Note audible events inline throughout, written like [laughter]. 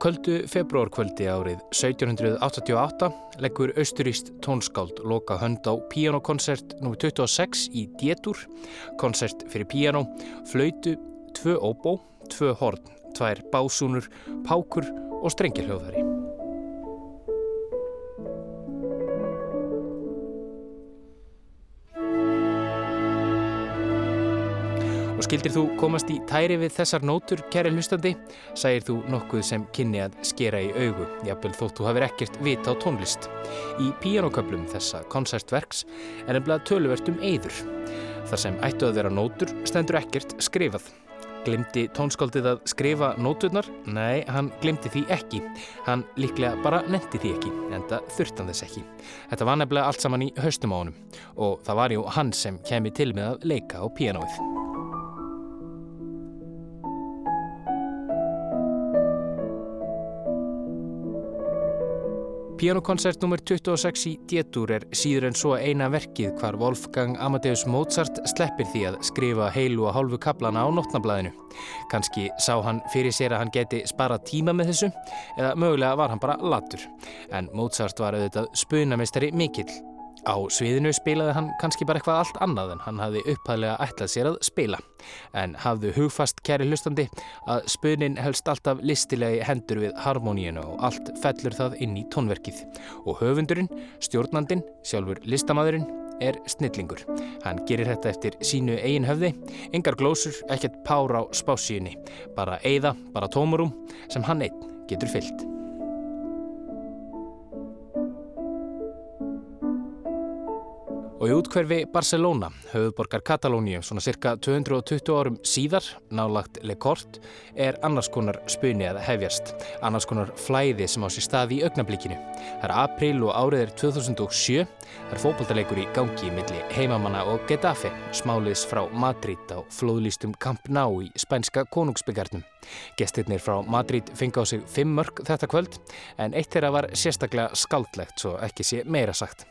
köldu februarkvöldi árið 1788 leggur austuríst tónskáld loka hönd á pianokoncert nr. 26 í Détur, koncert fyrir piano, flautu, tvö óbó, tvö horn, tvær básúnur, pákur og strengilhjóðari. Skildir þú komast í tæri við þessar nótur, kæri hlustandi, sægir þú nokkuð sem kynni að skera í augu, jafnvel þótt þú hafið ekkert vita á tónlist. Í píjánoköplum þessa koncertverks er ennblað töluvert um eyður. Þar sem ættu að vera nótur stendur ekkert skrifað. Glimti tónskáldið að skrifa nóturnar? Nei, hann glimti því ekki. Hann líklega bara nendi því ekki, en það þurftan þess ekki. Þetta var nefnilega allt saman í haustum á honum og það var jú hann sem kemi til með að leika á píanóið. Pianokoncert nr. 26 í D-dur er síður en svo eina verkið hvar Wolfgang Amadeus Mozart sleppir því að skrifa heilu og hálfu kaplana á nótnablaðinu. Kanski sá hann fyrir sér að hann geti sparað tíma með þessu eða mögulega var hann bara latur. En Mozart var auðvitað spunamestari mikill. Á sviðinu spilaði hann kannski bara eitthvað allt annað en hann hafði upphæðlega ætlað sér að spila. En hafðu hugfast kæri hlustandi að spunin helst alltaf listilegi hendur við harmoníinu og allt fellur það inn í tónverkið. Og höfundurinn, stjórnandin, sjálfur listamadurinn er snillingur. Hann gerir þetta eftir sínu eigin höfði, engar glósur, ekkert pár á spásíunni, bara eiða, bara tómurum sem hann einn getur fyllt. Og í útkverfi Barcelona, höfuðborgar Katalóníu, svona cirka 220 árum síðar, nálagt Le Cort, er annars konar spuni að hefjast. Annars konar flæði sem á sér staði í augnablíkinu. Það er april og árið er 2007. Það er fókbaltarleikur í gangi milli heimamanna og Getafe, smáliðs frá Madrid á flóðlýstum Camp Nou í spænska konungsbyggarnum. Gestirnir frá Madrid fengi á sig fimm mörg þetta kvöld, en eitt þeirra var sérstaklega skaldlegt, svo ekki sé meira sagt.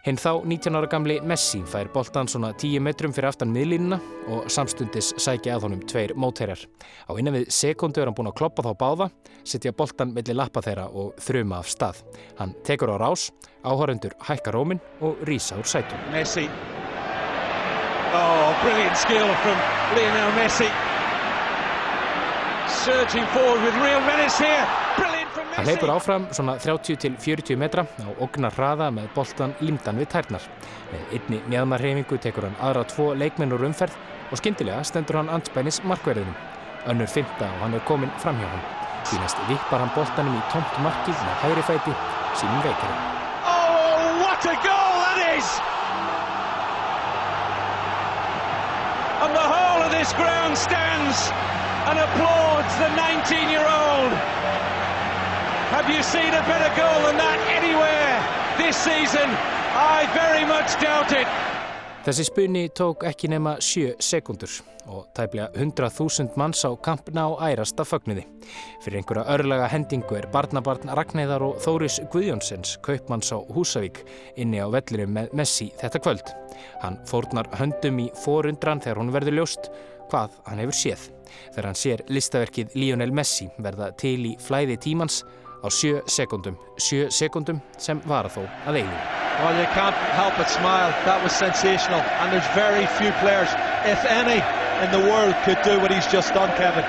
Hinn þá 19 ára gamli Messi fær boltan svona 10 metrum fyrir aftan miðlínuna og samstundis sækja að honum tveir mótherjar. Á innan við sekundu er hann búin að kloppa þá báða, setja boltan millir lappa þeirra og þrjuma af stað. Hann tekur á rás, áhörendur hækka rómin og rýsa úr sætum. Messi. Oh, brilliant skill from Lionel Messi. Surging forward with real menace here. Brilliant. Hann leipur áfram svona 30 til 40 metra á ognar hraða með boltan limdan við tærnar. Með einni mjöðmarhefingu tekur hann aðra tvo leikmenn úr umferð og skyndilega stendur hann anspænis markverðinum. Önnur fymta og hann er komin fram hjá hann. Þínast vippar hann boltanum í tomt markið með hægri fæti sínum veikari. Oh, what a goal that is! And the whole of this ground stands and applauds the 19-year-old. Have you seen a better goal than that anywhere this season? I very much doubt it. Þessi spunni tók ekki nema 7 sekundur og tæplega 100.000 manns á kampna á ærasta fögnuði. Fyrir einhverja örlaga hendingu er barnabarn Ragnæðar og Þóris Guðjónsens kaupmanns á Húsavík inni á vellirum með Messi þetta kvöld. Hann fórnar höndum í forundran þegar hún verður ljóst hvað hann hefur séð. Þegar hann sér listaverkið Lionel Messi verða til í flæði tímans á 7 sekundum. 7 sekundum sem var þó að eiginu. Well, you can't help but smile. That was sensational. And there's very few players, if any, in the world could do what he's just done, Kevin.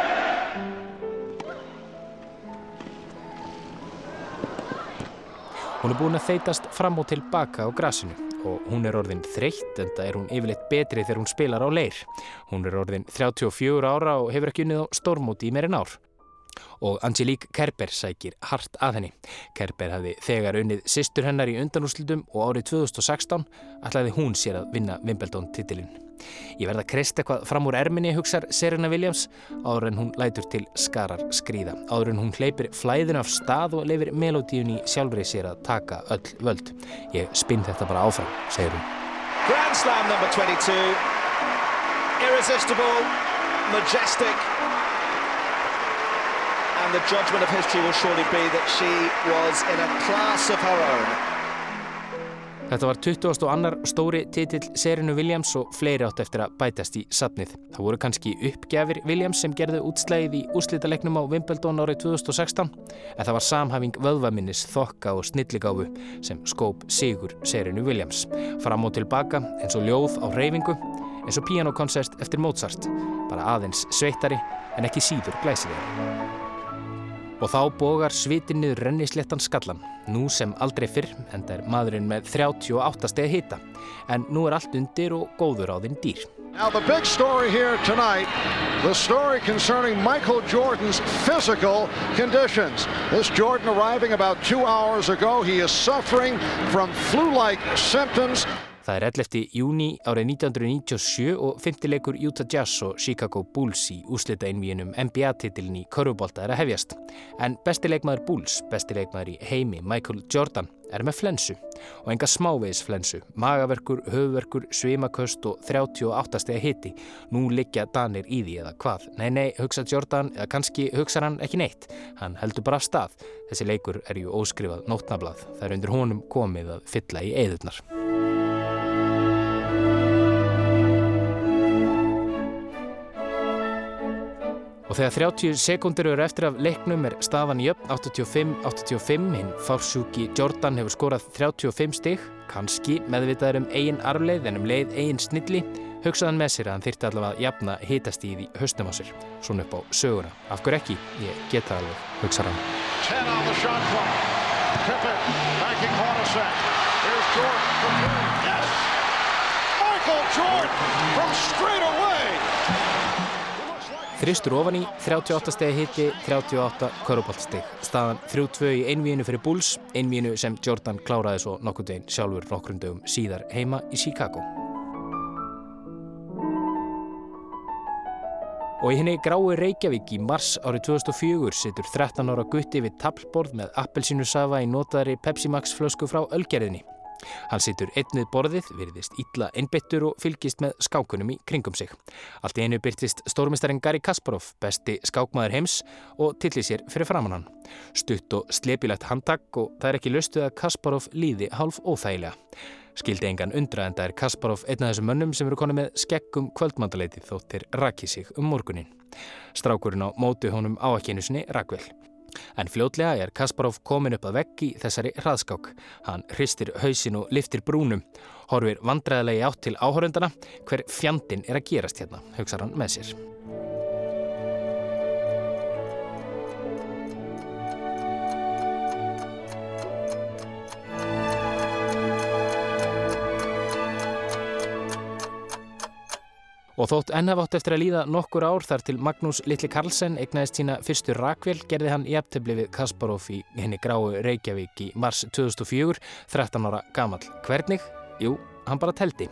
Hún er búin að þeitast fram og tilbaka á grasinu og hún er orðin þreytt en það er hún yfirleitt betri þegar hún spilar á leir. Hún er orðin 34 ára og hefur ekki unnið á stórmóti í meirinn ár. Og Angelique Kerber sækir hart að henni. Kerber hafði þegar unnið sýstur hennar í undanúslutum og árið 2016 ætlaði hún sér að vinna Wimbledon titilinn. Ég verða að krist eitthvað fram úr erminni, hugsar Serena Williams, áður en hún lætur til skarar skrýða. Áður en hún hleypir flæðin af stað og leifir melodíun í sjálfrið sér að taka öll völd. Ég spinn þetta bara áfram, segir hún. Grand Slam number 22. Irresistible, majestic. And the judgment of history will surely be that she was in a class of her own. Þetta var 20. og annar stóri titill Serinu Williams og fleiri átt eftir að bætast í sapnið. Það voru kannski uppgjafir Williams sem gerðu útslæðið í úslítalegnum á Wimbledon árið 2016 en það var samhæfing vöðvaminnis, þokka og snilligáfu sem skóp sigur Serinu Williams. Fram og tilbaka eins og ljóð á reyfingu eins og pianokoncert eftir Mozart, bara aðeins sveittari en ekki síður glæsilega. Og þá bogar svitin niður rennisléttan skallan, nú sem aldrei fyrr, en það er maðurinn með 38 steg hita. En nú er allt undir og góður á þinn dýr. Now the big story here tonight, the story concerning Michael Jordan's physical conditions. This Jordan arriving about two hours ago, he is suffering from flu-like symptoms. Það er 11. júni árið 1997 og fymtilegur Utah Jazz og Chicago Bulls í úslita einvíinum NBA-titilin í Körfubólta er að hefjast. En bestileikmaður Bulls, bestileikmaður í heimi Michael Jordan, er með flensu og enga smávegis flensu, magaverkur, höfverkur, svimaköst og 38 steg hitti. Nú liggja Danir í því eða hvað? Nei, nei, hugsa Jordan eða kannski hugsa hann ekki neitt. Hann heldur bara af stað. Þessi leikur er ju óskrifað nótnablað. Það er undir honum komið að fylla í eðurnar. Og þegar 30 sekundir eru eftir af leiknum er staðan í upp 85-85. Hinn fársjúki Jordan hefur skorað 35 stygg, kannski meðvitaður um eigin arfleið en um leið eigin snilli. Hugsaðan með sér að hann þyrti allavega að jafna hitastíð í höstum á sér. Svona upp á söguna. Af hverju ekki? Ég geta alveg, hugsaðan. 10 on the shot clock. Pippin, backing Hornacek. Here's Jordan from Yes! Michael Jordan from straight away. Þristur ofan í, 38 stegi hitti, 38 körubáltsteg. Staðan 3-2 í einvíinu fyrir Bulls, einvíinu sem Jordan kláraði svo nokkur deginn sjálfur nokkrum dögum síðar heima í Chicago. Og í henni grái Reykjavík í mars árið 2004 situr 13 ára gutti við tablborð með appelsínu safa í notaðri Pepsi Max flösku frá Ölgerðinni. Hann situr einnið borðið, virðist ítla einbyttur og fylgist með skákunum í kringum sig. Allt einu byrtist stórmistarinn Gary Kasparov, besti skákmaður heims og tilli sér fyrir framann hann. Stutt og slepilegt handtak og það er ekki lustuð að Kasparov líði hálf óþægilega. Skildi engan undra en það er Kasparov einn af þessum mönnum sem eru konið með skeggum kvöldmandaleiti þóttir raki sig um morgunin. Strákurinn á móti honum á ekki einu sinni rakvel. En fljótlega er Kasparov komin upp að vegg í þessari hraðskák. Hann hristir hausin og liftir brúnum, horfir vandræðilegi átt til áhörundana hver fjandin er að gerast hérna, hugsa hann með sér. Og þótt ennafátt eftir að líða nokkur ár þar til Magnús Littli Karlsson eignæðist sína fyrstu rakvél gerði hann jæftabli við Kasparov í henni gráu Reykjavík í mars 2004, 13 ára gamal. Hvernig? Jú, hann bara teldi.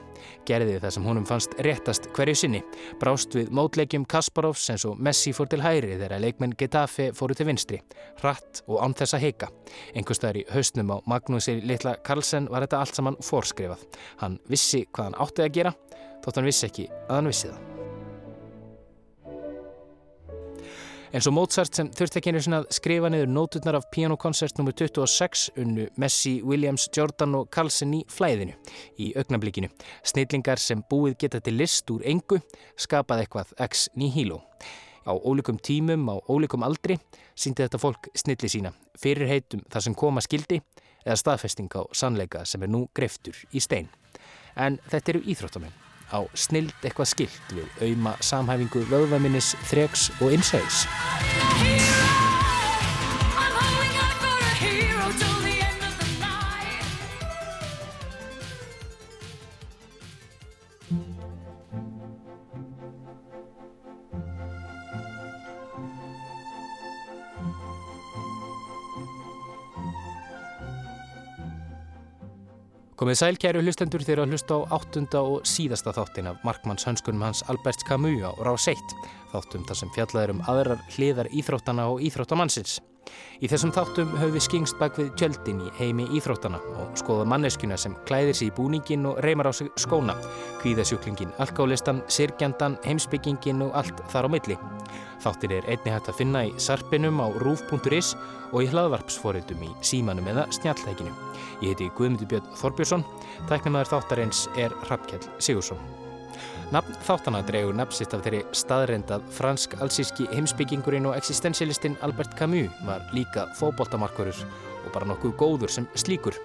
Gerði það sem húnum fannst réttast hverju sinni. Brást við mótleikjum Kasparovs eins og Messi fór til hæri þegar leikmenn Getafe fóru til vinstri. Ratt og án þess að heika. Engustæðar í hausnum á Magnúsi Littla Karlsson var þetta allt saman fórskrifað. Hann vissi hvað hann átti að gera þótt hann vissi ekki að hann vissi það. En svo Mozart sem þurfti ekki einu sinna að skrifa niður nóturnar af pianokoncert nr. 26 unnu Messi, Williams, Jordan og Carlsen í flæðinu í augnablikinu. Snillingar sem búið geta til list úr engu skapað eitthvað ex nihilo. Á ólíkum tímum, á ólíkum aldri síndi þetta fólk snilli sína fyrir heitum þar sem koma skildi eða staðfesting á sannleika sem er nú greftur í stein. En þetta eru íþróttamenn á snild eitthvað skilt við auðma samhæfingu vöðvaminnis, þreks og innsæðis. Komið sæl kæru hlustendur þegar að hlusta á áttunda og síðasta þáttin af Markmanns hönskunum hans Albert Camus á Rás 1, þáttum þar sem fjallaður um aðrar hliðar íþróttana og íþróttamannsins. Í þessum þáttum höfum við skingst bak við tjöldin í heimi íþróttana og skoða manneskuna sem klæðir sér í búningin og reymar á sig skóna, kvíðasjúklingin, alkálistan, sirkjandan, heimsbyggingin og allt þar á milli. Þáttir er einni hægt að finna í sarpinum á rúf.is og í hlaðvarpsfóriðum í símanum eða snjalltækinu. Ég heiti Guðmundur Björn Þorbjörnsson, tæknumæður þáttarins er Rappkjell Sigursson. Nafn þáttana dregur nafnsitt af þeirri staðrendað fransk-alsíski heimsbyggingurinn og existentialistinn Albert Camus var líka fóboltamarkurur og bara nokkuð góður sem slíkur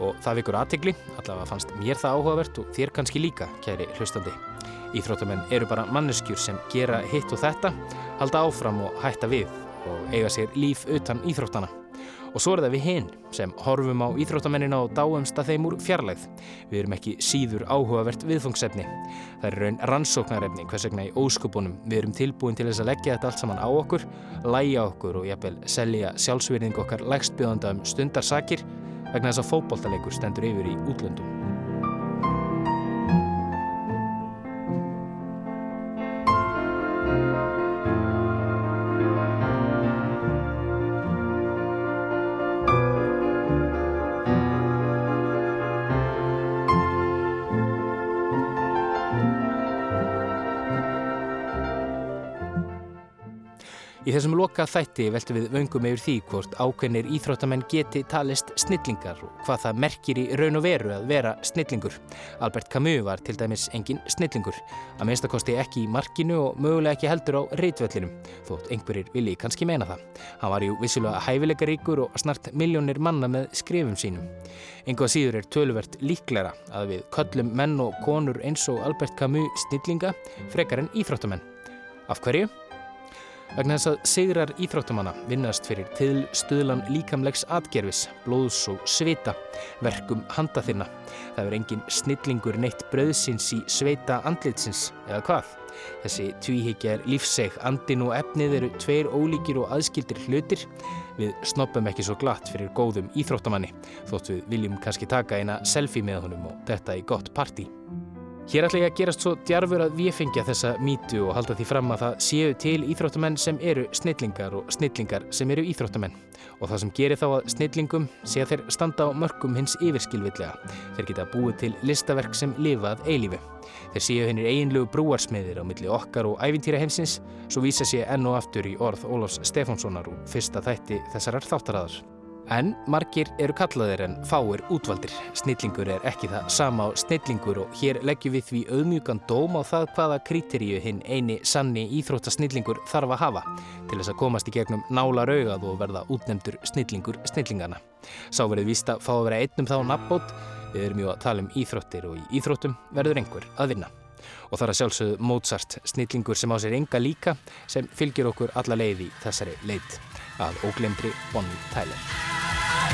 og það vikur aðtegli, allavega fannst mér það áhugavert og þér kannski líka, kæri hlustandi. Íþróttamenn eru bara manneskjur sem gera hitt og þetta, halda áfram og hætta við og eiga sér líf utan íþróttana. Og svo er það við hinn sem horfum á íþróttamennina og dáumst að þeim úr fjarlægð. Við erum ekki síður áhugavert viðfangsefni. Það er raun rannsóknarefni hvers vegna í óskupunum. Við erum tilbúin til þess að leggja þetta allt saman á okkur, læja okkur og jafnvel selja sjálfsverðing okkar legstbjóðanda um stundarsakir vegna þess að fókbóltalegur stendur yfir í útlöndum. Þessum loka þætti veltum við vöngum yfir því hvort ákveðnir íþróttamenn geti talist snillingar og hvað það merkir í raun og veru að vera snillingur. Albert Camus var til dæmis engin snillingur, að minnstakosti ekki í markinu og mögulega ekki heldur á reytvellinum, þótt einhverjir vilji kannski meina það. Hann var jú vissilega hæfileikaríkur og snart miljónir manna með skrifum sínum. Enga síður er töluvert líklæra að við köllum menn og konur eins og Albert Camus snillinga frekar en íþróttamenn. Af hverju? Vegna þess að sigrar íþróttamanna vinnast fyrir til stuðlan líkamlegs atgerfis, blóðs og svita, verkum handa þinna. Það er engin snillingur neitt bröðsins í sveita andlitsins, eða hvað? Þessi tvíhyggja er lífseg, andin og efnið eru tveir ólíkir og aðskildir hlutir. Við snoppum ekki svo glatt fyrir góðum íþróttamanni, þótt við viljum kannski taka eina selfie með honum og þetta í gott parti. Hér ætla ég að gerast svo djarfur að við fengja þessa mítu og halda því fram að það séu til íþróttamenn sem eru snillingar og snillingar sem eru íþróttamenn. Og það sem gerir þá að snillingum sé að þeir standa á mörgum hins yfirskilvillega. Þeir geta búið til listaverk sem lifað eilífi. Þeir séu hennir eiginlegu brúarsmiðir á milli okkar og æfintýra heimsins, svo vísa sé enn og aftur í orð Ólafs Stefánssonar og fyrsta þætti þessarar þáttaraðar. En margir eru kallaðir en fáir útvaldir. Snillingur er ekki það sama á snillingur og hér leggjum við því auðmjúkan dóm á það hvaða krítiríu hinn eini sanni íþróttasnillingur þarf að hafa til þess að komast í gegnum nála raugað og verða útnemdur snillingur snillingana. Sá verið vísta fá að vera einnum þá nafnbót, við erum jú að tala um íþróttir og í íþróttum verður einhver að vinna. Og það er sjálfsögðu Mozart, snillingur sem á sér enga líka, sem fylgir okkur alla leið í þessari leit að óglemdri Bonnie Tyler.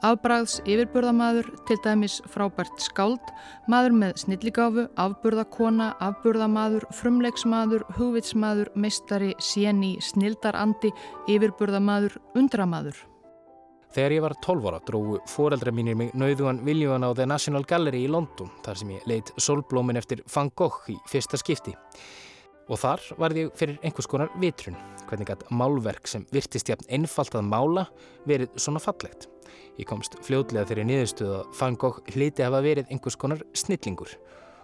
Afbræðs yfirburðamaður, til dæmis frábært skáld, maður með snilligáfu, afburðakona, afburðamaður, frumleiksmaður, hugvitsmaður, meistari, séni, snildarandi, yfirburðamaður, undramaður. Þegar ég var 12 ára dróðu foreldra mínir mig nauðugan viljuan á The National Gallery í London þar sem ég leitt solblómin eftir Van Gogh í fyrsta skipti. Og þar var ég fyrir einhvers konar vitrun, hvernig að málverk sem virtist jafn einfalt að mála verið svona fallegt. Ég komst fljóðlega þeirri niðurstuð að Van Gogh hliti hafa verið einhvers konar snillingur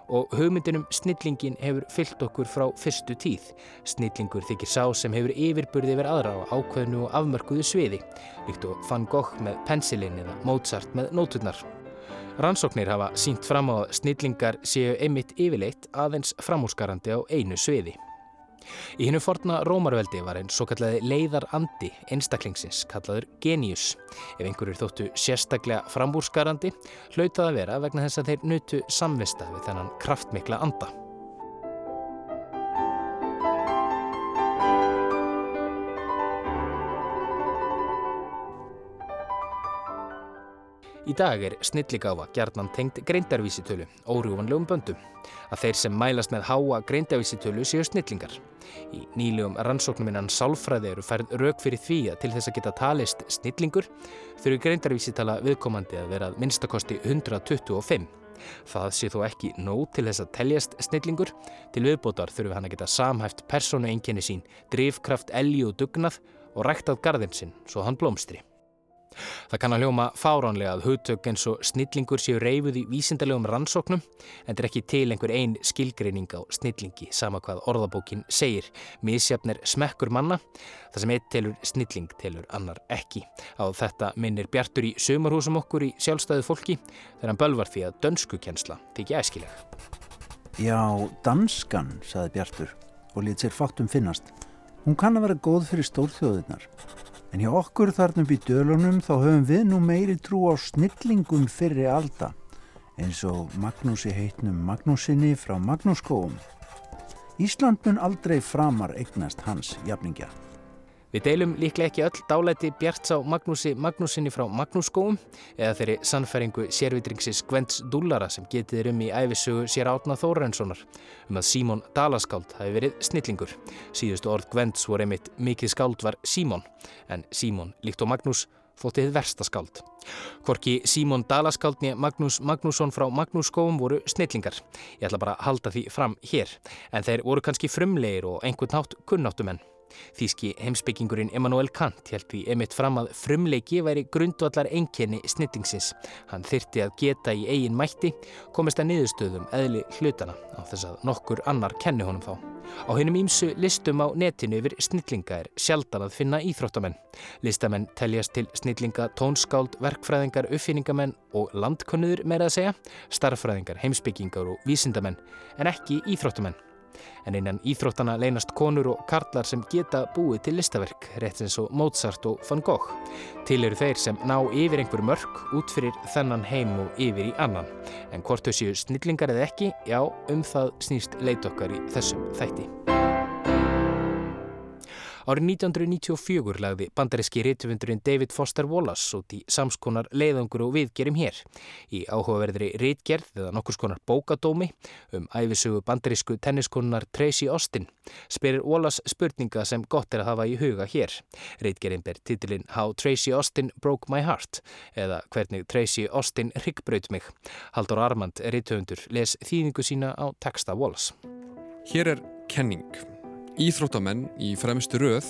og hugmyndinum snillingin hefur fyllt okkur frá fyrstu tíð. Snillingur þykir sá sem hefur yfirburði verið aðra á ákveðnu og afmörkuðu sviði, líkt og Van Gogh með pensilinn eða Mozart með nóturnar. Rannsóknir hafa sínt fram á að snillingar séu einmitt yfirleitt aðeins framhúsgarandi á einu sviði. Í hennu forna Rómarveldi var einn svo kallaði leiðarandi einstaklingsins kallaður genius. Ef einhverjur þóttu sérstaklega frambúrskarandi hlautaði að vera vegna þess að þeir nutu samvista við þennan kraftmikla anda. Í dag er snilligáfa gjarnan tengt greindarvísitölu, órjúvanlegum böndum. Að þeir sem mælast með háa greindarvísitölu séu snillingar. Í nýlegum rannsóknum innan sálfræði eru færð rauk fyrir því að til þess að geta talist snillingur þurfu greindarvísitala viðkomandi að vera að minnstakosti 125. Það sé þó ekki nóg til þess að teljast snillingur. Til viðbótar þurfu hann að geta samhæft persónu einkenni sín, drivkraft, elgi og dugnað og ræktað gardinn sinn svo hann blómstri. Það kann að hljóma fáránlega að hugtök eins og snillingur séu reyfuð í vísindarlegum rannsóknum en þetta er ekki til einhver einn skilgreining á snillingi sama hvað orðabókin segir. Mísjafnir smekkur manna, það sem eitt telur snilling telur annar ekki. Á þetta minnir Bjartur í sömurhúsum okkur í sjálfstæðu fólki þegar hann bölvar því að dönsku kjensla þykja æskilega. Já, danskan, saði Bjartur og lit sér fátum finnast. Hún kann að vera góð fyrir stórþjóðirnar. En hjá okkur upp í dölunum þá höfum við nú meiri trú á snillingum fyrri alda eins og Magnúsi heitnum Magnúsinni frá Magnúskóum. Ísland mun aldrei framar eignast hans jafningja. Við deilum líklega ekki öll dálæti Bjarts á Magnúsi Magnúsinni frá Magnússkóum eða þeirri sannfæringu sérvitringsins Gvents Dúlara sem getiður um í æfisögu sér átna Þórenssonar um að Símón Dalaskáld hafi verið snillingur. Síðustu orð Gvents voru einmitt mikið skáld var Símón en Símón líkt og Magnús þóttið versta skáld. Hvorki Símón Dalaskáldni Magnús Magnússon frá Magnússkóum voru snillingar. Ég ætla bara að halda því fram hér en þeir voru kannski frumlegir og einhvern nátt kunnáttumenn. Þíski heimsbyggingurinn Immanuel Kant held því emitt fram að frumleiki væri grundvallar enkenni snittingsins. Hann þyrti að geta í eigin mætti, komist að niðurstöðum eðli hlutana á þess að nokkur annar kenni honum þá. Á hennum ímsu listum á netinu yfir snillinga er sjaldan að finna íþróttamenn. Listamenn teljast til snillinga tónskáld, verkfræðingar, uppfinningamenn og landkonnuður meira að segja, starffræðingar, heimsbyggingar og vísindamenn en ekki íþróttamenn en innan íþróttana leynast konur og karlar sem geta búið til listaverk, rétt eins og Mozart og Van Gogh. Til eru þeir sem ná yfir einhver mörg út fyrir þennan heim og yfir í annan. En hvort þau séu snillingar eða ekki, já, um það snýst leit okkar í þessum þætti. Árið 1994 lagði bandaríski rítvundurinn David Foster Wallace út í samskonar leiðangur og viðgerim hér. Í áhugaverðri rítgerð eða nokkurs konar bókadómi um æfisugu bandarísku tenniskonunnar Tracy Austin spyrir Wallace spurninga sem gott er að hafa í huga hér. Rítgerinn ber titilinn How Tracy Austin Broke My Heart eða hvernig Tracy Austin ryggbraut mig. Haldur Armand, rítvundur, les þýðingu sína á texta Wallace. Hér er kenning. Íþróttamenn í fremstu röð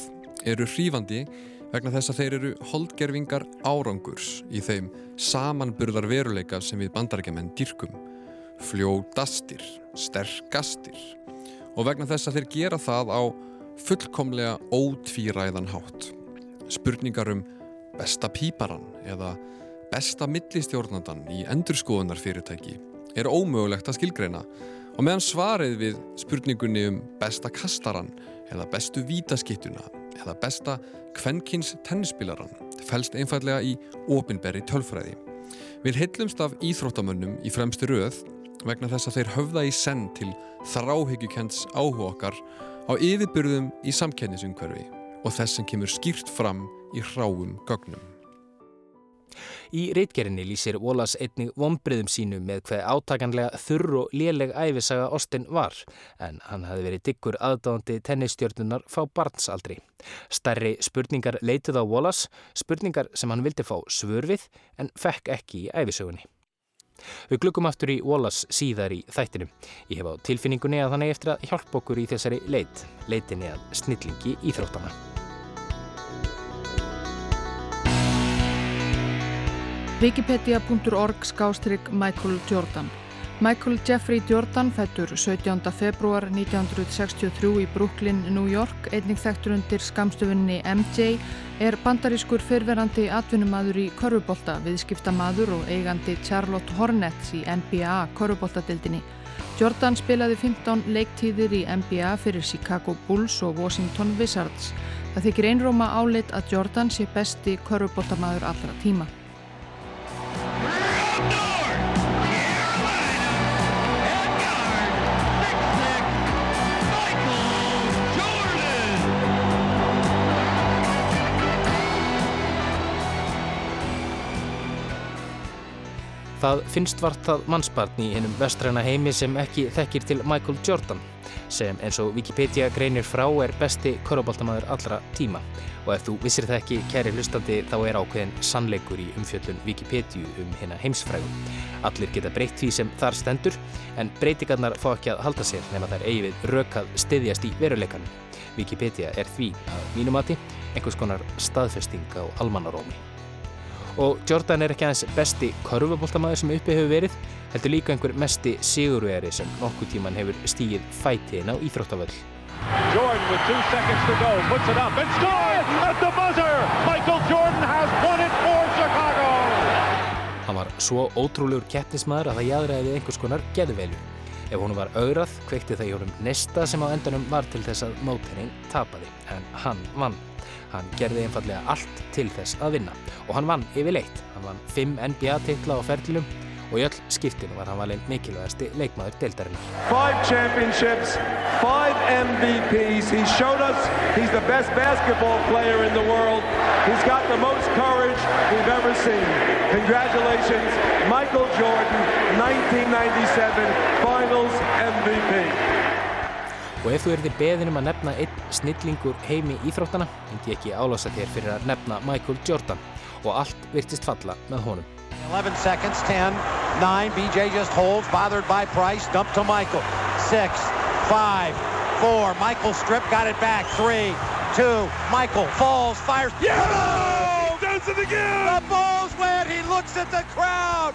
eru hrífandi vegna þess að þeir eru holdgerfingar árangurs í þeim samanburðar veruleika sem við bandarækjaman dýrkum, fljótastir, sterkastir. Og vegna þess að þeir gera það á fullkomlega ótvíræðan hátt. Spurningar um besta píparan eða besta millistjórnandan í endurskoðunarfyrirtæki er ómögulegt að skilgreina Og meðan svarið við spurningunni um besta kastaran eða bestu vítaskittuna eða besta kvennkins tennispilaran fælst einfallega í opinberri tölfræði. Við heillumst af íþróttamönnum í fremstu röð vegna þess að þeir höfða í senn til þráhyggjukents áhuga okkar á yfirbyrðum í samkennisumhverfi og þess sem kemur skýrt fram í hráum gögnum. Í reitgerinni lýsir Wallace einnig vonbriðum sínu með hver átakanlega þurr og léleg æfisaga Austin var en hann hafi verið diggur aðdáðandi tennistjörnunar fá barnsaldri. Stærri spurningar leituð á Wallace, spurningar sem hann vildi fá svörfið en fekk ekki í æfisögunni. Við glukkum aftur í Wallace síðar í þættinum. Ég hef á tilfinningunni að hann er eftir að hjálpa okkur í þessari leit, leitinni að snillingi íþróttana. Wikipedia.org skástrygg Michael Jordan. Michael Jeffrey Jordan fættur 17. februar 1963 í Brooklyn, New York. Einnig þekktur undir skamstöfunni MJ er bandarískur fyrverandi atvinnumadur í korfubólta viðskiptamadur og eigandi Charlotte Hornets í NBA korfubóltadildinni Jordan spilaði 15 leiktíðir í NBA fyrir Chicago Bulls og Washington Wizards. Það þykir einróma álit að Jordan sé besti korfubóltamadur allra tíma Three. Það finnst vart það mannsbarn í hennum vestræna heimi sem ekki þekkir til Michael Jordan sem eins og Wikipedia greinir frá er besti korfbóltamæður allra tíma og ef þú vissir það ekki, kæri hlustandi, þá er ákveðin sannleikur í umfjöllun Wikipedia um hérna heimsfrægum. Allir geta breytt því sem þar stendur en breytingarnar fá ekki að halda sér nema þær eigi við rökað stiðjast í veruleikanum. Wikipedia er því að mínumati einhvers konar staðfesting á almannarómi. Og Jordan er ekki aðeins besti korfubóltamæður sem uppi hefur verið, heldur líka einhver mesti sigurveri sem nokkuð tíman hefur stígið fætiðin á Íþróttavöll. Jordan with two seconds to go, puts it up and scores at the buzzer! Michael Jordan has won it for Chicago! Hann var svo ótrúlegur keppnismæður að það jæðræði einhvers konar geðveilu. Ef hún var augrað, kveikti það í honum nesta sem á endanum var til þess að mótherinn tapaði, en hann vann. Hann gerði einfallega allt til þess að vinna og hann vann yfirleitt. Hann vann 5 NBA-titla á ferðlum og í öll skiptinu var hann valinn mikilvægasti leikmaður deildarinnar. Five championships, five MVPs. He showed us he's the best basketball player in the world. He's got the most courage we've ever seen. Congratulations, Michael Jordan, 1997 Finals MVP. Og ef þú erði beðinum að nefna einn snillingur heimi íþróttana, myndi ég ekki álasa þér fyrir að nefna Michael Jordan og allt virtist falla með honum. 11 seconds, 10, 9, BJ just holds, bothered by Price, dump to Michael. 6, 5, 4, Michael strip, got it back. 3, 2, Michael falls, fires. Yeah! Does it again! The ball's wet, he looks at the crowd.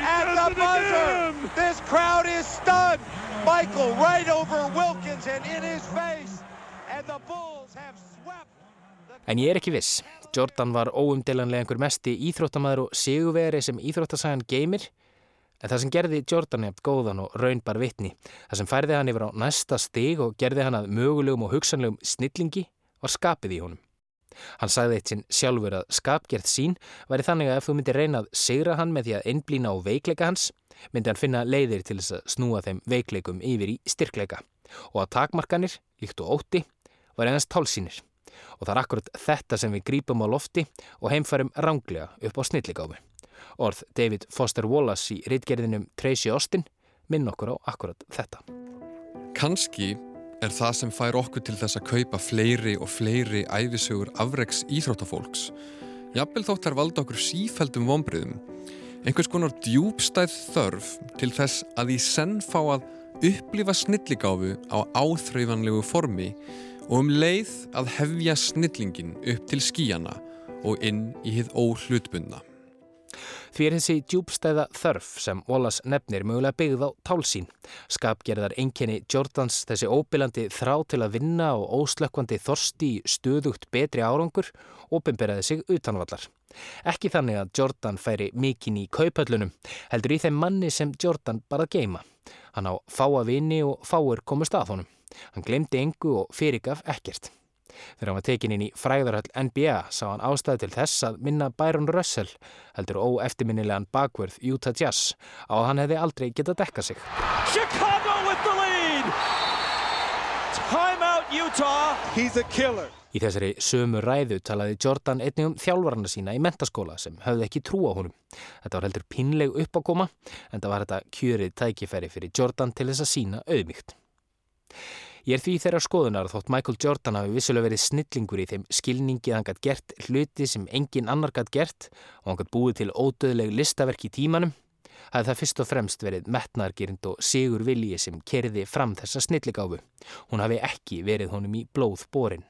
At the buzzer, this crowd is stunned. Michael right over Wilkins and in his face. And the Bulls have swept. En ég er ekki viss. Jordan var óumdelanlega einhver mesti íþróttamæður og sigurveri sem íþróttasagan geymir. En það sem gerði Jordan nefnt góðan og raunbar vitni, það sem færði hann yfir á næsta stig og gerði hann að mögulegum og hugsanlegum snillingi, var skapið í honum. Hann sagði eitt sinn sjálfur að skapgerð sín væri þannig að ef þú myndir reyna að sigra hann með því að einblýna á veikleika hans, myndi hann finna leiðir til þess að snúa þeim veikleikum yfir í styrkleika og að takmarkanir, líkt og ótti, var einast tálsýnir. Og það er akkurat þetta sem við grípum á lofti og heimfærum ránglega upp á snilligáfi. Orð David Foster Wallace í reitgerðinum Tracy Austin minn okkur á akkurat þetta. Kanski er það sem fær okkur til þess að kaupa fleiri og fleiri æfisögur afreiks íþróttafólks. Jafnvel þótt þær valda okkur sífældum vonbriðum. Einhvers konar djúbstæð þörf til þess að í senn fá að upplifa snilligáfu á áþraufanlegu formi og um leið að hefja snillingin upp til skíjana og inn í hið óhlutbundna. Því er þessi djúbstæða þörf sem Wallace nefnir mögulega byggð á tálsín. Skapgerðar einkenni Jordans þessi óbylandi þrá til að vinna og óslökkvandi þorsti í stöðugt betri árangur ofinberaði sig utanvallar. Ekki þannig að Jordan færi mikinn í kaupöllunum, heldur í þeim manni sem Jordan bara geima. Hann á fáa vini og fáir komust að honum. Hann glemdi engu og fyrirgaf ekkert. Þegar hann var tekin inn í fræðarhöll NBA sá hann ástæði til þess að minna Byron Russell, heldur óeftirminnilegan bakverð Utah Jazz, á að hann hefði aldrei getað dekkað sig. Chicago with the lead! Timeout Utah! He's a killer! Í þessari sömu ræðu talaði Jordan einnig um þjálfarana sína í mentaskóla sem höfði ekki trú á honum. Þetta var heldur pinleg uppákoma en það var þetta kjörið tækifæri fyrir Jordan til þess að sína auðmygt. Ég er því þeirra skoðunar þótt Michael Jordan hafi vissulega verið snillingur í þeim skilningi að hann gætt gert hluti sem engin annar gætt gert og hann gætt búið til ódöðleg listaverk í tímanum, hafði það fyrst og fremst verið metnaðargerind og sigur vilji sem kerði fram þessa snilligáfu. Hún hafi ekki verið honum í blóð borin.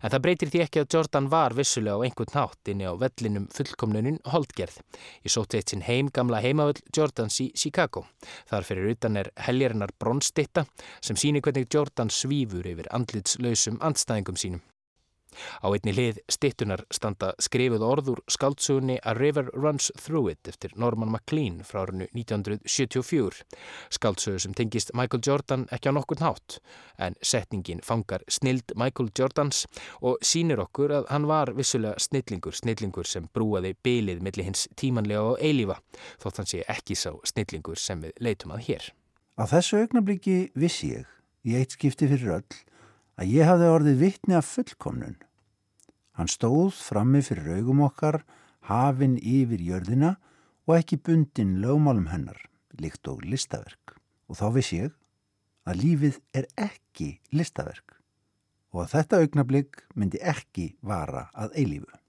En það breytir því ekki að Jordan var vissulega á einhvern nátt inni á vellinum fullkomlunin holdgerð. Ég sóti eitt sinn heim gamla heimavöll Jordans í Chicago. Þar fyrir utan er heljarinnar bronstitta sem síni hvernig Jordan svífur yfir andlitslausum andstæðingum sínum. Á einni hlið stittunar standa skrifuð orður skaldsugunni A River Runs Through It eftir Norman MacLean frá árinu 1974. Skaldsugu sem tengist Michael Jordan ekki á nokkur nátt en setningin fangar snild Michael Jordans og sínir okkur að hann var vissulega snillingur, snillingur sem brúaði bylið millir hins tímanlega og eilífa þótt hann sé ekki sá snillingur sem við leitum að hér. Á þessu augnabliki vissi ég, í eitt skipti fyrir öll, að ég hafði orðið vittni af fullkomnun. Hann stóð frammi fyrir augum okkar, hafinn yfir jörðina og ekki bundin lögmálum hennar, líkt og listaverk. Og þá viss ég að lífið er ekki listaverk og að þetta augnablík myndi ekki vara að eilífu.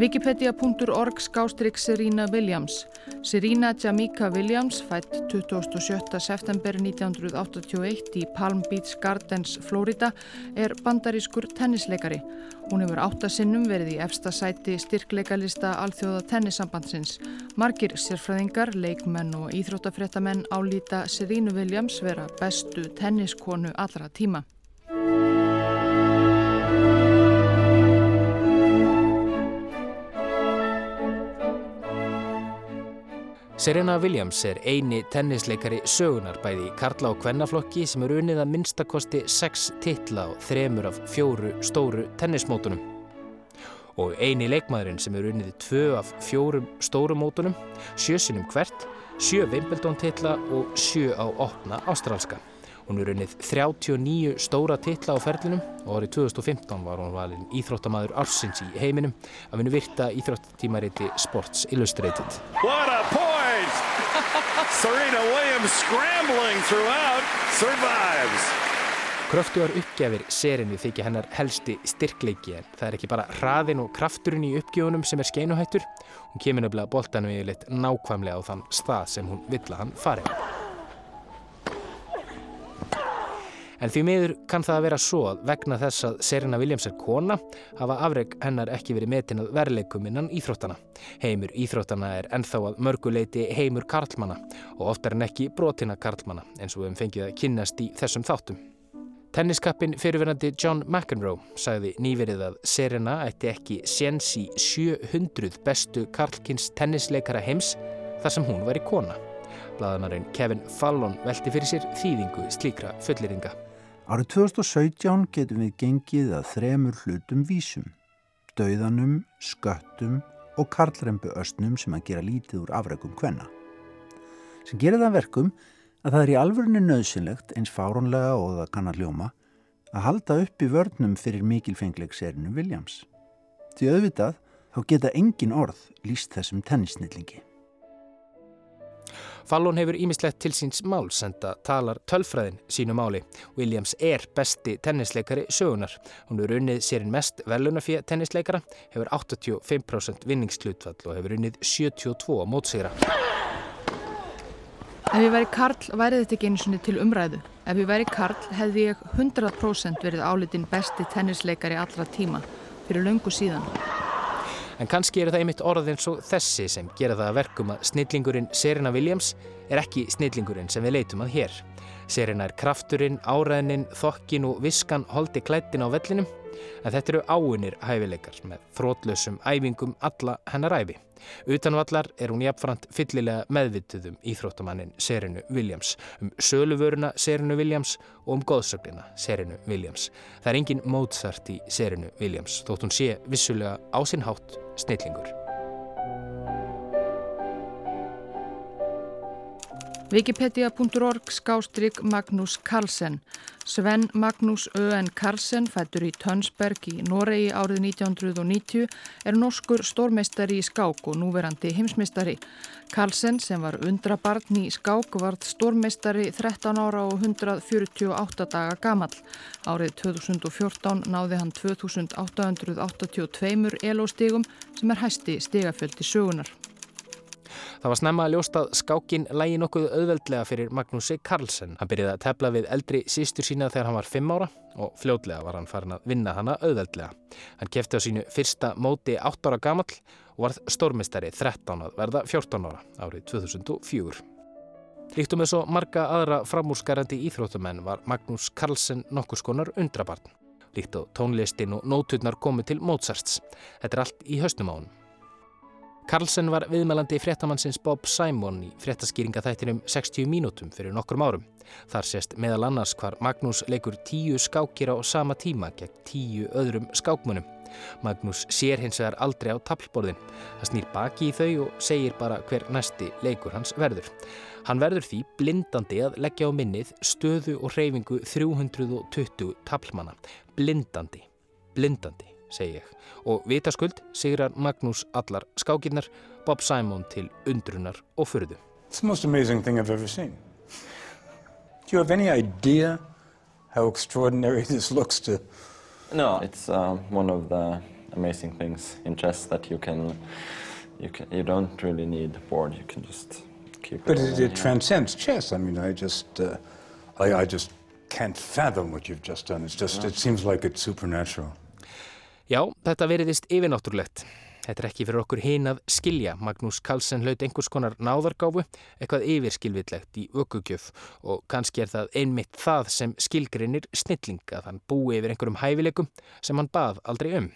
Wikipedia.org skástrygg Serena Williams. Serena Jamaica Williams, fætt 27. september 1981 í Palm Beach Gardens, Florida, er bandarískur tennisleikari. Hún hefur áttasinnum verið í efsta sæti styrkleikalista alþjóða tennissambandsins. Margir sérfræðingar, leikmenn og íþróttafréttamenn álýta Serena Williams vera bestu tenniskonu allra tíma. Serena Williams er eini tennisleikari sögunar bæði í Karla og Kvennaflokki sem eru unnið að minnstakosti sex titla á þremur af fjóru stóru tennismótunum. Og eini leikmaðurinn sem eru unnið tvö af fjórum stóru mótunum, sjösinum hvert, sjö Wimbledon titla og sjö á opna ástrálska. Hún er unnið 39 stóra titla á ferlinum og árið 2015 var hún valin íþróttamaður ársins í heiminum að vinna virta íþróttímariti Sports Illustrated. Point! Serena Williams scrambling throughout, survives. Kröftugar uppgefir serinni þykja hennar helsti styrkleiki en það er ekki bara hraðin og krafturinn í uppgjöfunum sem er skeinuhættur. Hún kemur nefnilega boltanum yfirleitt nákvæmlega á þann stað sem hún vill að hann fari. En því miður kann það að vera svo að vegna þess að Serena Williams er kona hafa afreg hennar ekki verið metin að verleikum innan íþróttana. Heimur íþróttana er enþá að mörguleiti heimur karlmana og oftar en ekki brotina karlmana eins og við hefum fengið að kynnast í þessum þáttum. Tenniskappin fyrirverandi John McEnroe sagði nýverið að Serena ætti ekki séns í 700 bestu karlkins tennisleikara heims þar sem hún væri kona. Blaðanarinn Kevin Fallon velti fyrir sér þýðingu slíkra fulleringa. Árið 2017 getum við gengið að þremur hlutum vísum, dauðanum, sköttum og karlrembu östnum sem að gera lítið úr afrækum hvenna. Sem gerir það verkum að það er í alvörinu nöðsynlegt eins fárónlega og það kannar hljóma að halda upp í vörnum fyrir mikilfengleg serinu Williams. Því auðvitað þá geta engin orð líst þessum tennisnillingi. Fallon hefur ímislegt til síns máls en það talar tölfræðin sínu máli. Williams er besti tennisleikari sögunar. Hún hefur unnið sérinn mest velunafíða tennisleikara, hefur 85% vinningstlutfall og hefur unnið 72 mótsigra. Ef ég væri Karl væri þetta ekki einu svoni til umræðu. Ef ég væri Karl hefði ég 100% verið álitin besti tennisleikari allra tíma fyrir löngu síðan. En kannski eru það einmitt orðin svo þessi sem gera það að verkum að snillingurinn Serena Williams er ekki snillingurinn sem við leitum að hér. Serena er krafturinn, áræðinin, þokkin og viskan holdi klættin á vellinum en þetta eru áunir hæfileikar með þrótlösum æfingum alla hennar æfi. Utanvallar er hún jafnframt fyllilega meðvituðum íþróttamannin Serenu Williams, um söluvöruna Serenu Williams og um góðsögnina Serenu Williams. Það er engin Mozart í Serenu Williams þótt hún sé vissulega á sinn hátt snillingur. Wikipedia.org skástrygg Magnús Carlsen. Sven Magnús Öen Carlsen, fættur í Tönsberg í Noregi árið 1990, er norskur stórmeistari í skák og núverandi heimsmeistari. Carlsen, sem var undrabarn í skák, vart stórmeistari 13 ára og 148 daga gamal. Árið 2014 náði hann 2882 elóstigum sem er hæsti stigafjöldi sögunar. Það var snemma að ljósta að skákin lægi nokkuð auðveldlega fyrir Magnúsi Karlsson. Hann byrjaði að tefla við eldri sístur sína þegar hann var 5 ára og fljótlega var hann farin að vinna hana auðveldlega. Hann kefti á sínu fyrsta móti 8 ára gamall og varð stórmestari 13 að verða 14 ára árið 2004. Líktum með svo marga aðra framúrskarandi íþróttumenn var Magnús Karlsson nokkus konar undrabarn. Líkt á tónlistin og nóturnar komið til Mozarts. Þetta er allt í höstum á hann. Karlsson var viðmælandi fréttamannsins Bob Simon í fréttaskýringaþættinum 60 mínútum fyrir nokkrum árum. Þar sést meðal annars hvar Magnús leikur tíu skákir á sama tíma gegn tíu öðrum skákmunum. Magnús sér hins vegar aldrei á tablborðin. Það snýr baki í þau og segir bara hver næsti leikur hans verður. Hann verður því blindandi að leggja á minnið stöðu og hreyfingu 320 tablmanna. Blindandi, blindandi, segi ég. Og vitaskuld sigrar Magnús allar skákinnar, Bob Simon til undrunar og fyrðu. It's the most amazing thing I've ever seen. Do you have any idea how extraordinary [laughs] this looks to... No, it's uh, one of the amazing things in chess that you can, you can, you don't really need a board. You can just keep it. But it, it transcends chess. I mean, I just, uh, I, I just can't fathom what you've just done. It's just, it seems like it's supernatural. Já, þetta veriðist yfirnáttúrulegt. Þetta er ekki fyrir okkur hinn að skilja. Magnús Carlsen hlaut einhvers konar náðargáfu, eitthvað yfirskilvillegt í ökugjöf og kannski er það einmitt það sem skilgrinir snilling að hann búi yfir einhverjum hæfileikum sem hann bað aldrei um.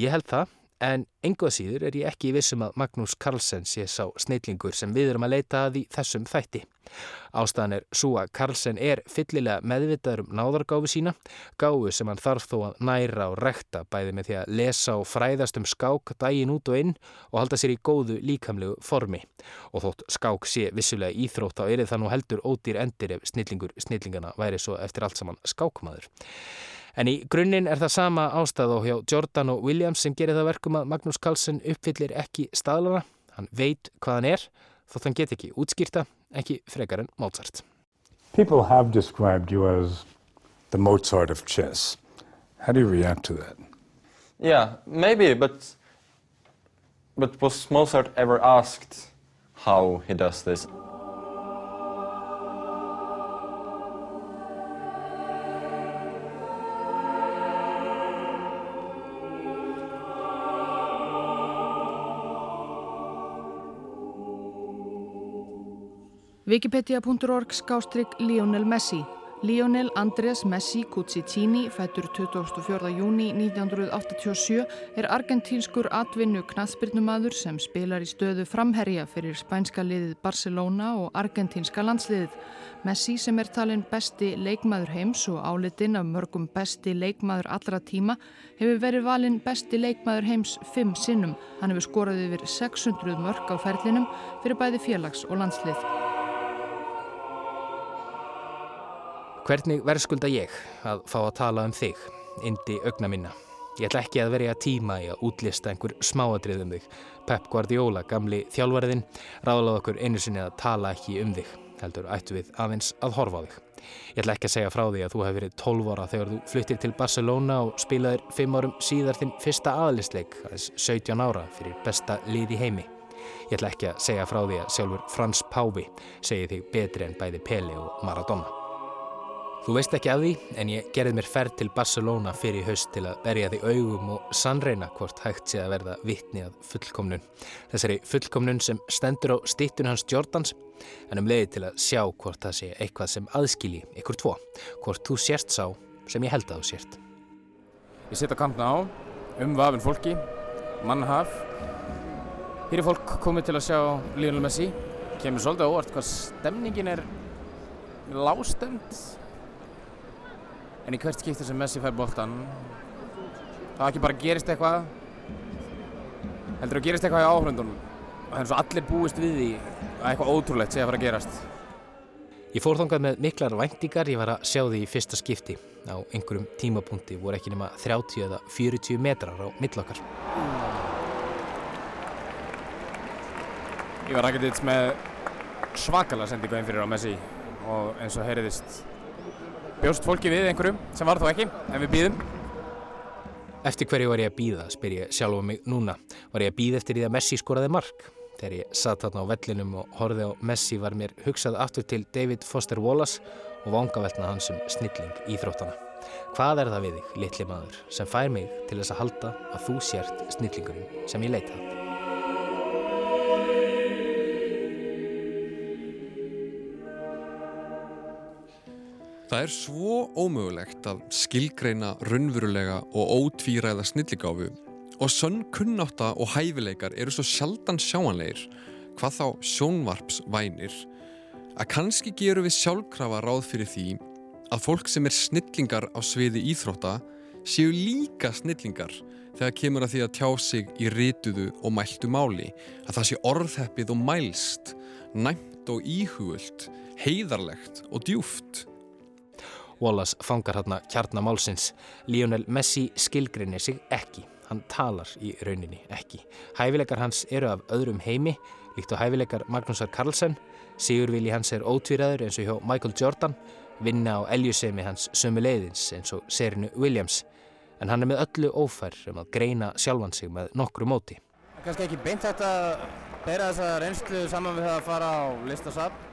Ég held það, en engoð síður er ég ekki vissum að Magnús Carlsen sé sá snillingur sem við erum að leita að í þessum þætti. Ástæðan er svo að Carlsen er fyllilega meðvitaður um náðargáfi sína, gáfi sem hann þarf þó að næra og rekta bæði með því að lesa og fræðast um skák dægin út og inn og halda sér í góðu líkamlegu formi. Og þótt skák sé vissulega íþrótt á erið það nú heldur ódýr endir ef snillingur snillingana væri svo eftir allt saman skákmaður. En í grunninn er það sama ástæð og hjá Jordan og Williams sem gerir það verkum að Magnús Carlsen uppfyllir ekki staðlana. Hann veit hvað hann er, þótt hann get ekki útskýrta, ekki frekar en Mozart. People have described you as the Mozart of chess. How do you react to that? Yeah, maybe, but but was Mozart ever asked how he does this? Wikipedia.org skástrygg Lionel Messi. Lionel Andrés Messi Cucicini, fættur 24. júni 1987, er argentínskur atvinnu knatsbyrnumadur sem spilar í stöðu framherja fyrir spænska liðið Barcelona og argentínska landsliðið. Messi sem er talin besti leikmaður heims og álitinn af mörgum besti leikmaður allra tíma hefur verið valinn besti leikmaður heims fimm sinnum. Hann hefur skorað yfir 600 mörg á ferlinum fyrir bæði félags og landslið. Hvernig verðskulda ég að fá að tala um þig, indi augna minna? Ég ætla ekki að verja tíma í að útlista einhver smáadrið um þig. Pep Guardiola, gamli þjálfariðinn, ráðlaði okkur einu sinni að tala ekki um þig, heldur ættu við aðeins að horfa á þig. Ég ætla ekki að segja frá því að þú hefur verið 12 ára þegar þú fluttir til Barcelona og spilaðir 5 árum síðar þinn fyrsta aðlistleik, aðeins 17 ára fyrir besta lið í heimi. Ég ætla ekki að segja frá því að sjálfur Frans Pávi segi þig betri en bæði Pele og Maradona. Þú veist ekki að því, en ég gerði mér ferð til Barcelona fyrir haust til að berja því augum og sannreina hvort hægt sé að verða vittni að fullkomnun. Þessari fullkomnun sem stendur á stýttun hans Jordans, en um leiði til að sjá hvort það sé eitthvað sem aðskilji ykkur tvo, hvort þú sérst sá sem ég held að þú sérst. Ég setja kantna á, um vafin fólki, mannhaf. Hér er fólk komið til að sjá Lionel Messi, kemur svolítið óvart hvað stemningin er lástemt en í hvert skipti sem Messi fær boltan það ekki bara gerist eitthvað heldur að gerist eitthvað í áhrundunum og er svo allir búist við því að eitthvað ótrúlegt sé að fara að gerast. Ég fór þangað með miklar væntingar, ég var að sjá því í fyrsta skipti. Á einhverjum tímapunkti voru ekki nema 30 eða 40 metrar á millokkar Ég var rækjandi eitt með svakalega sendingu einn fyrir á Messi og eins og heyriðist bjóst fólki við einhverjum sem var þó ekki, en við býðum. Eftir hverju var ég að býða, spyr ég sjálf um mig núna. Var ég að býða eftir því að Messi skoraði mark? Þegar ég satt þarna á vellinum og horfið á Messi var mér hugsað aftur til David Foster Wallace og vangaveltna hans um snilling í þróttana. Hvað er það við þig, litli maður, sem fær mig til þess að halda að þú sért snillingurinn sem ég leitaði? Það er svo ómögulegt að skilgreina raunverulega og ótvíræða snilligáfu. Og sönn kunnáta og hæfileikar eru svo sjaldan sjáanleir hvað þá sjónvarpsvænir. Að kannski gerum við sjálfkrafa ráð fyrir því að fólk sem er snillingar á sviði íþrótta séu líka snillingar þegar kemur að því að tjá sig í rituðu og mæltu máli. Að það sé orðheppið og mælst næmt og íhugult heiðarlegt og djúft Wallace fangar hérna kjarnamálsins. Lionel Messi skilgrinir sig ekki. Hann talar í rauninni ekki. Hæfileikar hans eru af öðrum heimi, líkt á hæfileikar Magnúsar Carlsen. Sigurvili hans er ótvíraður eins og hjá Michael Jordan. Vinna á eljusemi hans sömu leiðins eins og Serinu Williams. En hann er með öllu ófær um að greina sjálfan sig með nokkru móti. Kanski ekki beint þetta að bera þessa reynslu saman við það að fara á listasafn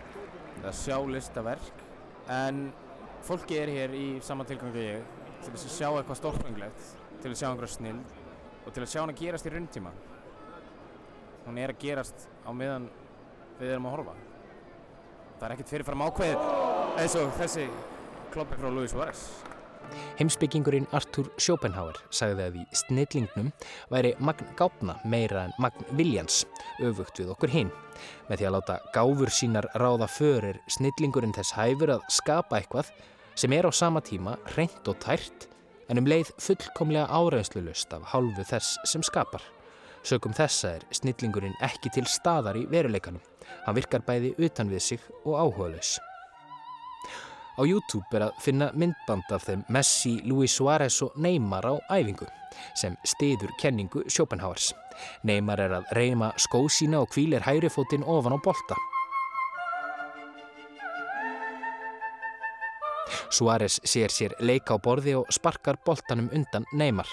eða sjá listaverk en fólki er hér í sama tilgangu ég til að sjá eitthvað stórfenglegt til að sjá einhverja snill og til að sjá hann að gerast í rauntíma. Hún er að gerast á meðan við erum að horfa. Það er ekkert fyrirfram ákveð eins og þessi kloppi frá Louis Suárez Heimsbyggingurinn Arthur Schopenhauer sagði að í snillingnum væri magn gáfna meira en magn viljans, öfugt við okkur hinn. Með því að láta gáfur sínar ráða förir snillingurinn þess hæfur að skapa eitthvað sem er á sama tíma reynd og tært en um leið fullkomlega áreynslulust af hálfu þess sem skapar. Sökum þessa er snillingurinn ekki til staðar í veruleikanum. Hann virkar bæði utan við sig og áhugaðlaus. Á YouTube er að finna myndband af þeim Messi, Luis Suárez og Neymar á æfingu sem stiður kenningu Schopenhauers. Neymar er að reyma skóð sína og kvílir hærifótinn ofan á bolta. Suárez sér sér leika á borði og sparkar boltanum undan Neymar.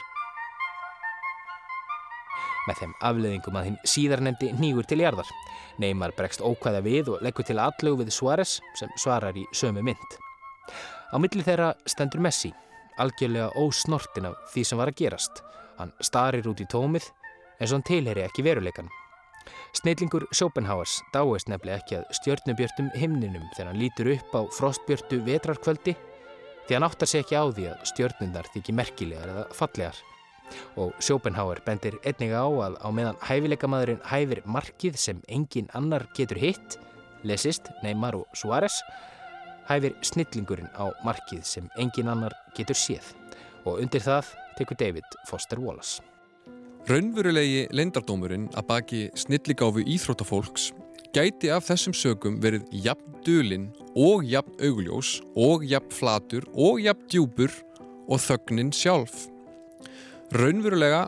Með þeim afleðingum að hinn síðarnemdi nýgur til jarðar. Neymar bregst ókvæða við og leggur til allögu við Suárez sem svarar í sömu mynd. Á milli þeirra stendur Messi, algjörlega ósnortin af því sem var að gerast. Hann starir út í tómið eins og hann tilheri ekki veruleikan. Snillingur Schopenhauers dáist nefnilega ekki að stjörnubjörtum himninum þegar hann lítur upp á frostbjörtu vetrarkvöldi því hann áttar sig ekki á því að stjörnundar þykir merkilegar eða fallegar. Og Schopenhauer bendir einniga á að á meðan hæfileikamadurinn hæfir markið sem engin annar getur hitt, lesist Neymar og Suárez, hæfir snillingurinn á markið sem engin annar getur séð og undir það tekur David Foster Wallace. Raunverulegi lendardómurinn að baki snilligáfu íþróttafólks gæti af þessum sögum verið jafn dölinn og jafn augljós og jafn flatur og jafn djúpur og þögnin sjálf. Raunverulega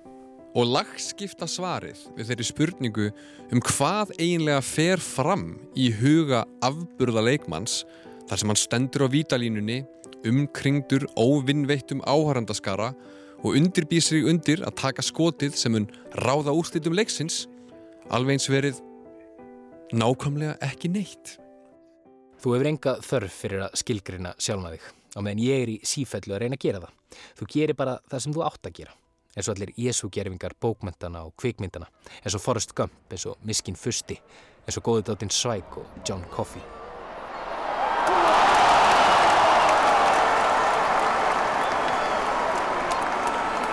og lagskipta svarið við þeirri spurningu um hvað eiginlega fer fram í huga afburða leikmanns þar sem hann stendur á vítalínunni umkringdur óvinnveittum áhærandaskara og undirbýr sig undir að taka skotið sem hún ráða úrslitum leiksins alveg eins verið nákvæmlega ekki neitt. Þú hefur enga þörf fyrir að skilgrina sjálfna þig á meðan ég er í sífellu að reyna að gera það. Þú gerir bara það sem þú átt að gera eins og allir Jésu-gerfingar bókmyndana og kvikmyndana eins og Forrest Gump, eins og Miskin Fusti eins og Góðudáttin Svæk og John Coffey.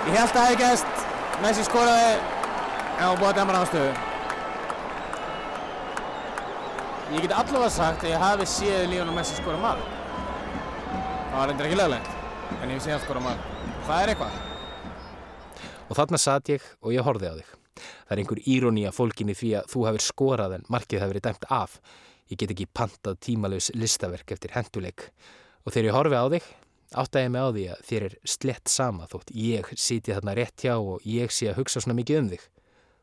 Ég held að það hefði gæst Messi skoraði en hún búið dæmar ástöðu. Ég get allavega sagt að ég hafi séð Lionel Messi skora marg. Það var reyndir ekki löglegt, en ég hef séð hann skora marg. Það er eitthvað. Og þarna satt ég og ég horfið á þig. Það er einhver íróni að fólkinni því að þú hefur skorað en markið hefur verið dæmt af. Ég get ekki pantað tímalauðs listaverk eftir henduleik. Og þegar ég horfið á þig, áttæði mig á því að þér er slett sama þótt ég siti þarna rétt hjá og ég sé að hugsa svona mikið um þig.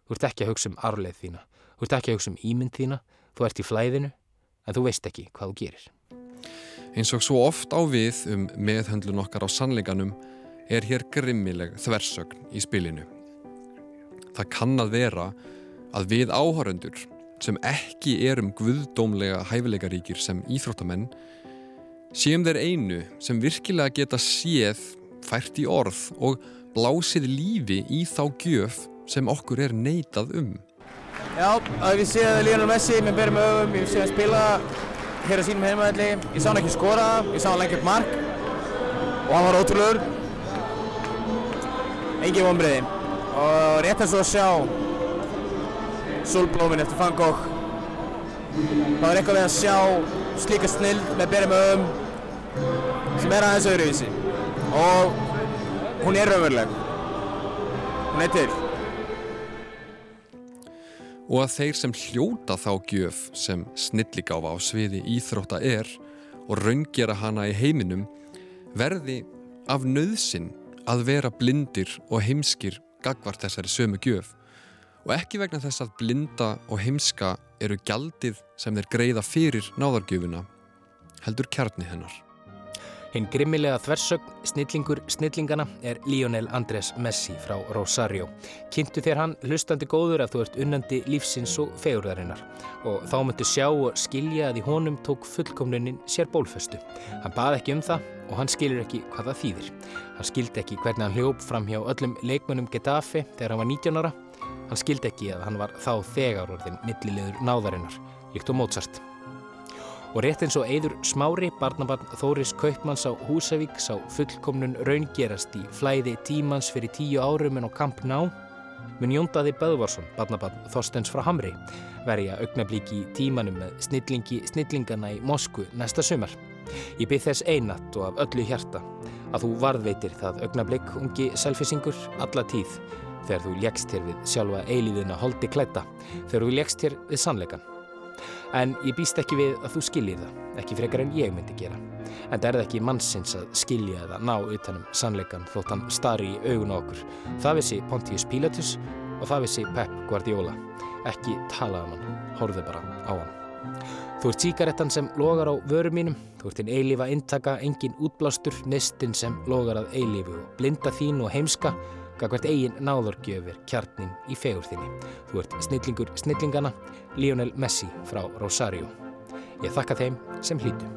Þú ert ekki að hugsa um arleið þína. Þú ert ekki að hugsa um ímynd þína. Þú ert í flæðinu, en þú veist ekki hvað þú gerir. Eins og svo oft á við um meðhöndlun okkar á sannleikanum er hér grimmileg þversögn í spilinu. Það kann að vera að við áhöröndur sem ekki erum guðdómlega hæfileikaríkir sem íþróttamenn séum þeir einu sem virkilega geta séð fært í orð og blásið lífi í þá gjöf sem okkur er neitað um. Já, að við séum að Lionel Messi berið með öfum, ég sé að spila hér á sínum heimaðalli, ég sá hann ekki skora, ég sá hann lengi upp mark og hann var ótrúlegur. Engi vonbreiði og rétt eins og að sjá solblómin eftir Van Gogh. Það var eitthvað við að sjá slíka snill með berið með öfum sem er aðeins öðruvísi og hún er raunveruleg. Hún er til og að þeir sem hljóta þá gjöf sem snilligáfa á sviði íþrótta er og raungera hana í heiminum verði af nöðsin að vera blindir og heimskir gagvart þessari sömu gjöf og ekki vegna þess að blinda og heimska eru gjaldið sem þeir greiða fyrir náðargjöfuna heldur kjarni hennar. Hinn grimmilega þversögn, snillingur snillingana er Lionel Andrés Messi frá Rosario. Kynntu þér hann hlustandi góður að þú ert unnandi lífsins og fegurðarinnar og þá myndu sjá og skilja að í honum tók fullkomlunin sér bólföstu. Hann bað ekki um það og hann skilur ekki hvað það þýðir. Hann skildi ekki hvernig hann hljóp fram hjá öllum leikmönnum Getafe þegar hann var 19 ára. Hann skildi ekki að hann var þá þegar orðin millilegur náðarinnar, líkt og Mozart. Og rétt eins og Eidur Smári, barnabarn Þóris Kaupmanns á Húsavík sá fullkomnun raungerast í flæði tímans fyrir tíu árum en á Kamp Ná, mun Jóndaði Böðvarsson, barnabarn Þorstens frá Hamri, verja augnablíki í tímanum með snillingi snillingana í Moskvu næsta sumar. Ég byrð þess einat og af öllu hjarta að þú varðveitir það augnablík ungi selfisingur alla tíð þegar þú legst hér við sjálfa eilíðina holdi klæta, þegar þú legst hér við sannleikan. En ég býst ekki við að þú skiljir það, ekki frekar en ég myndi gera. En það er það ekki mannsins að skilja eða ná utanum sannleikan þótt hann starri í augun okkur. Það vissi Pontius Pilatus og það vissi Pep Guardiola. Ekki talaðan um hann, horfið bara á hann. Þú ert síkarettan sem logar á vörum mínum, þú ert einn eilífa intaka, engin útblástur, nistinn sem logar að eilífu og blinda þín og heimska Gagvert eigin náðorgjöfur kjarnin í fegur þinni. Þú ert snillingur snillingana, Lionel Messi frá Rosario. Ég þakka þeim sem hlýtu.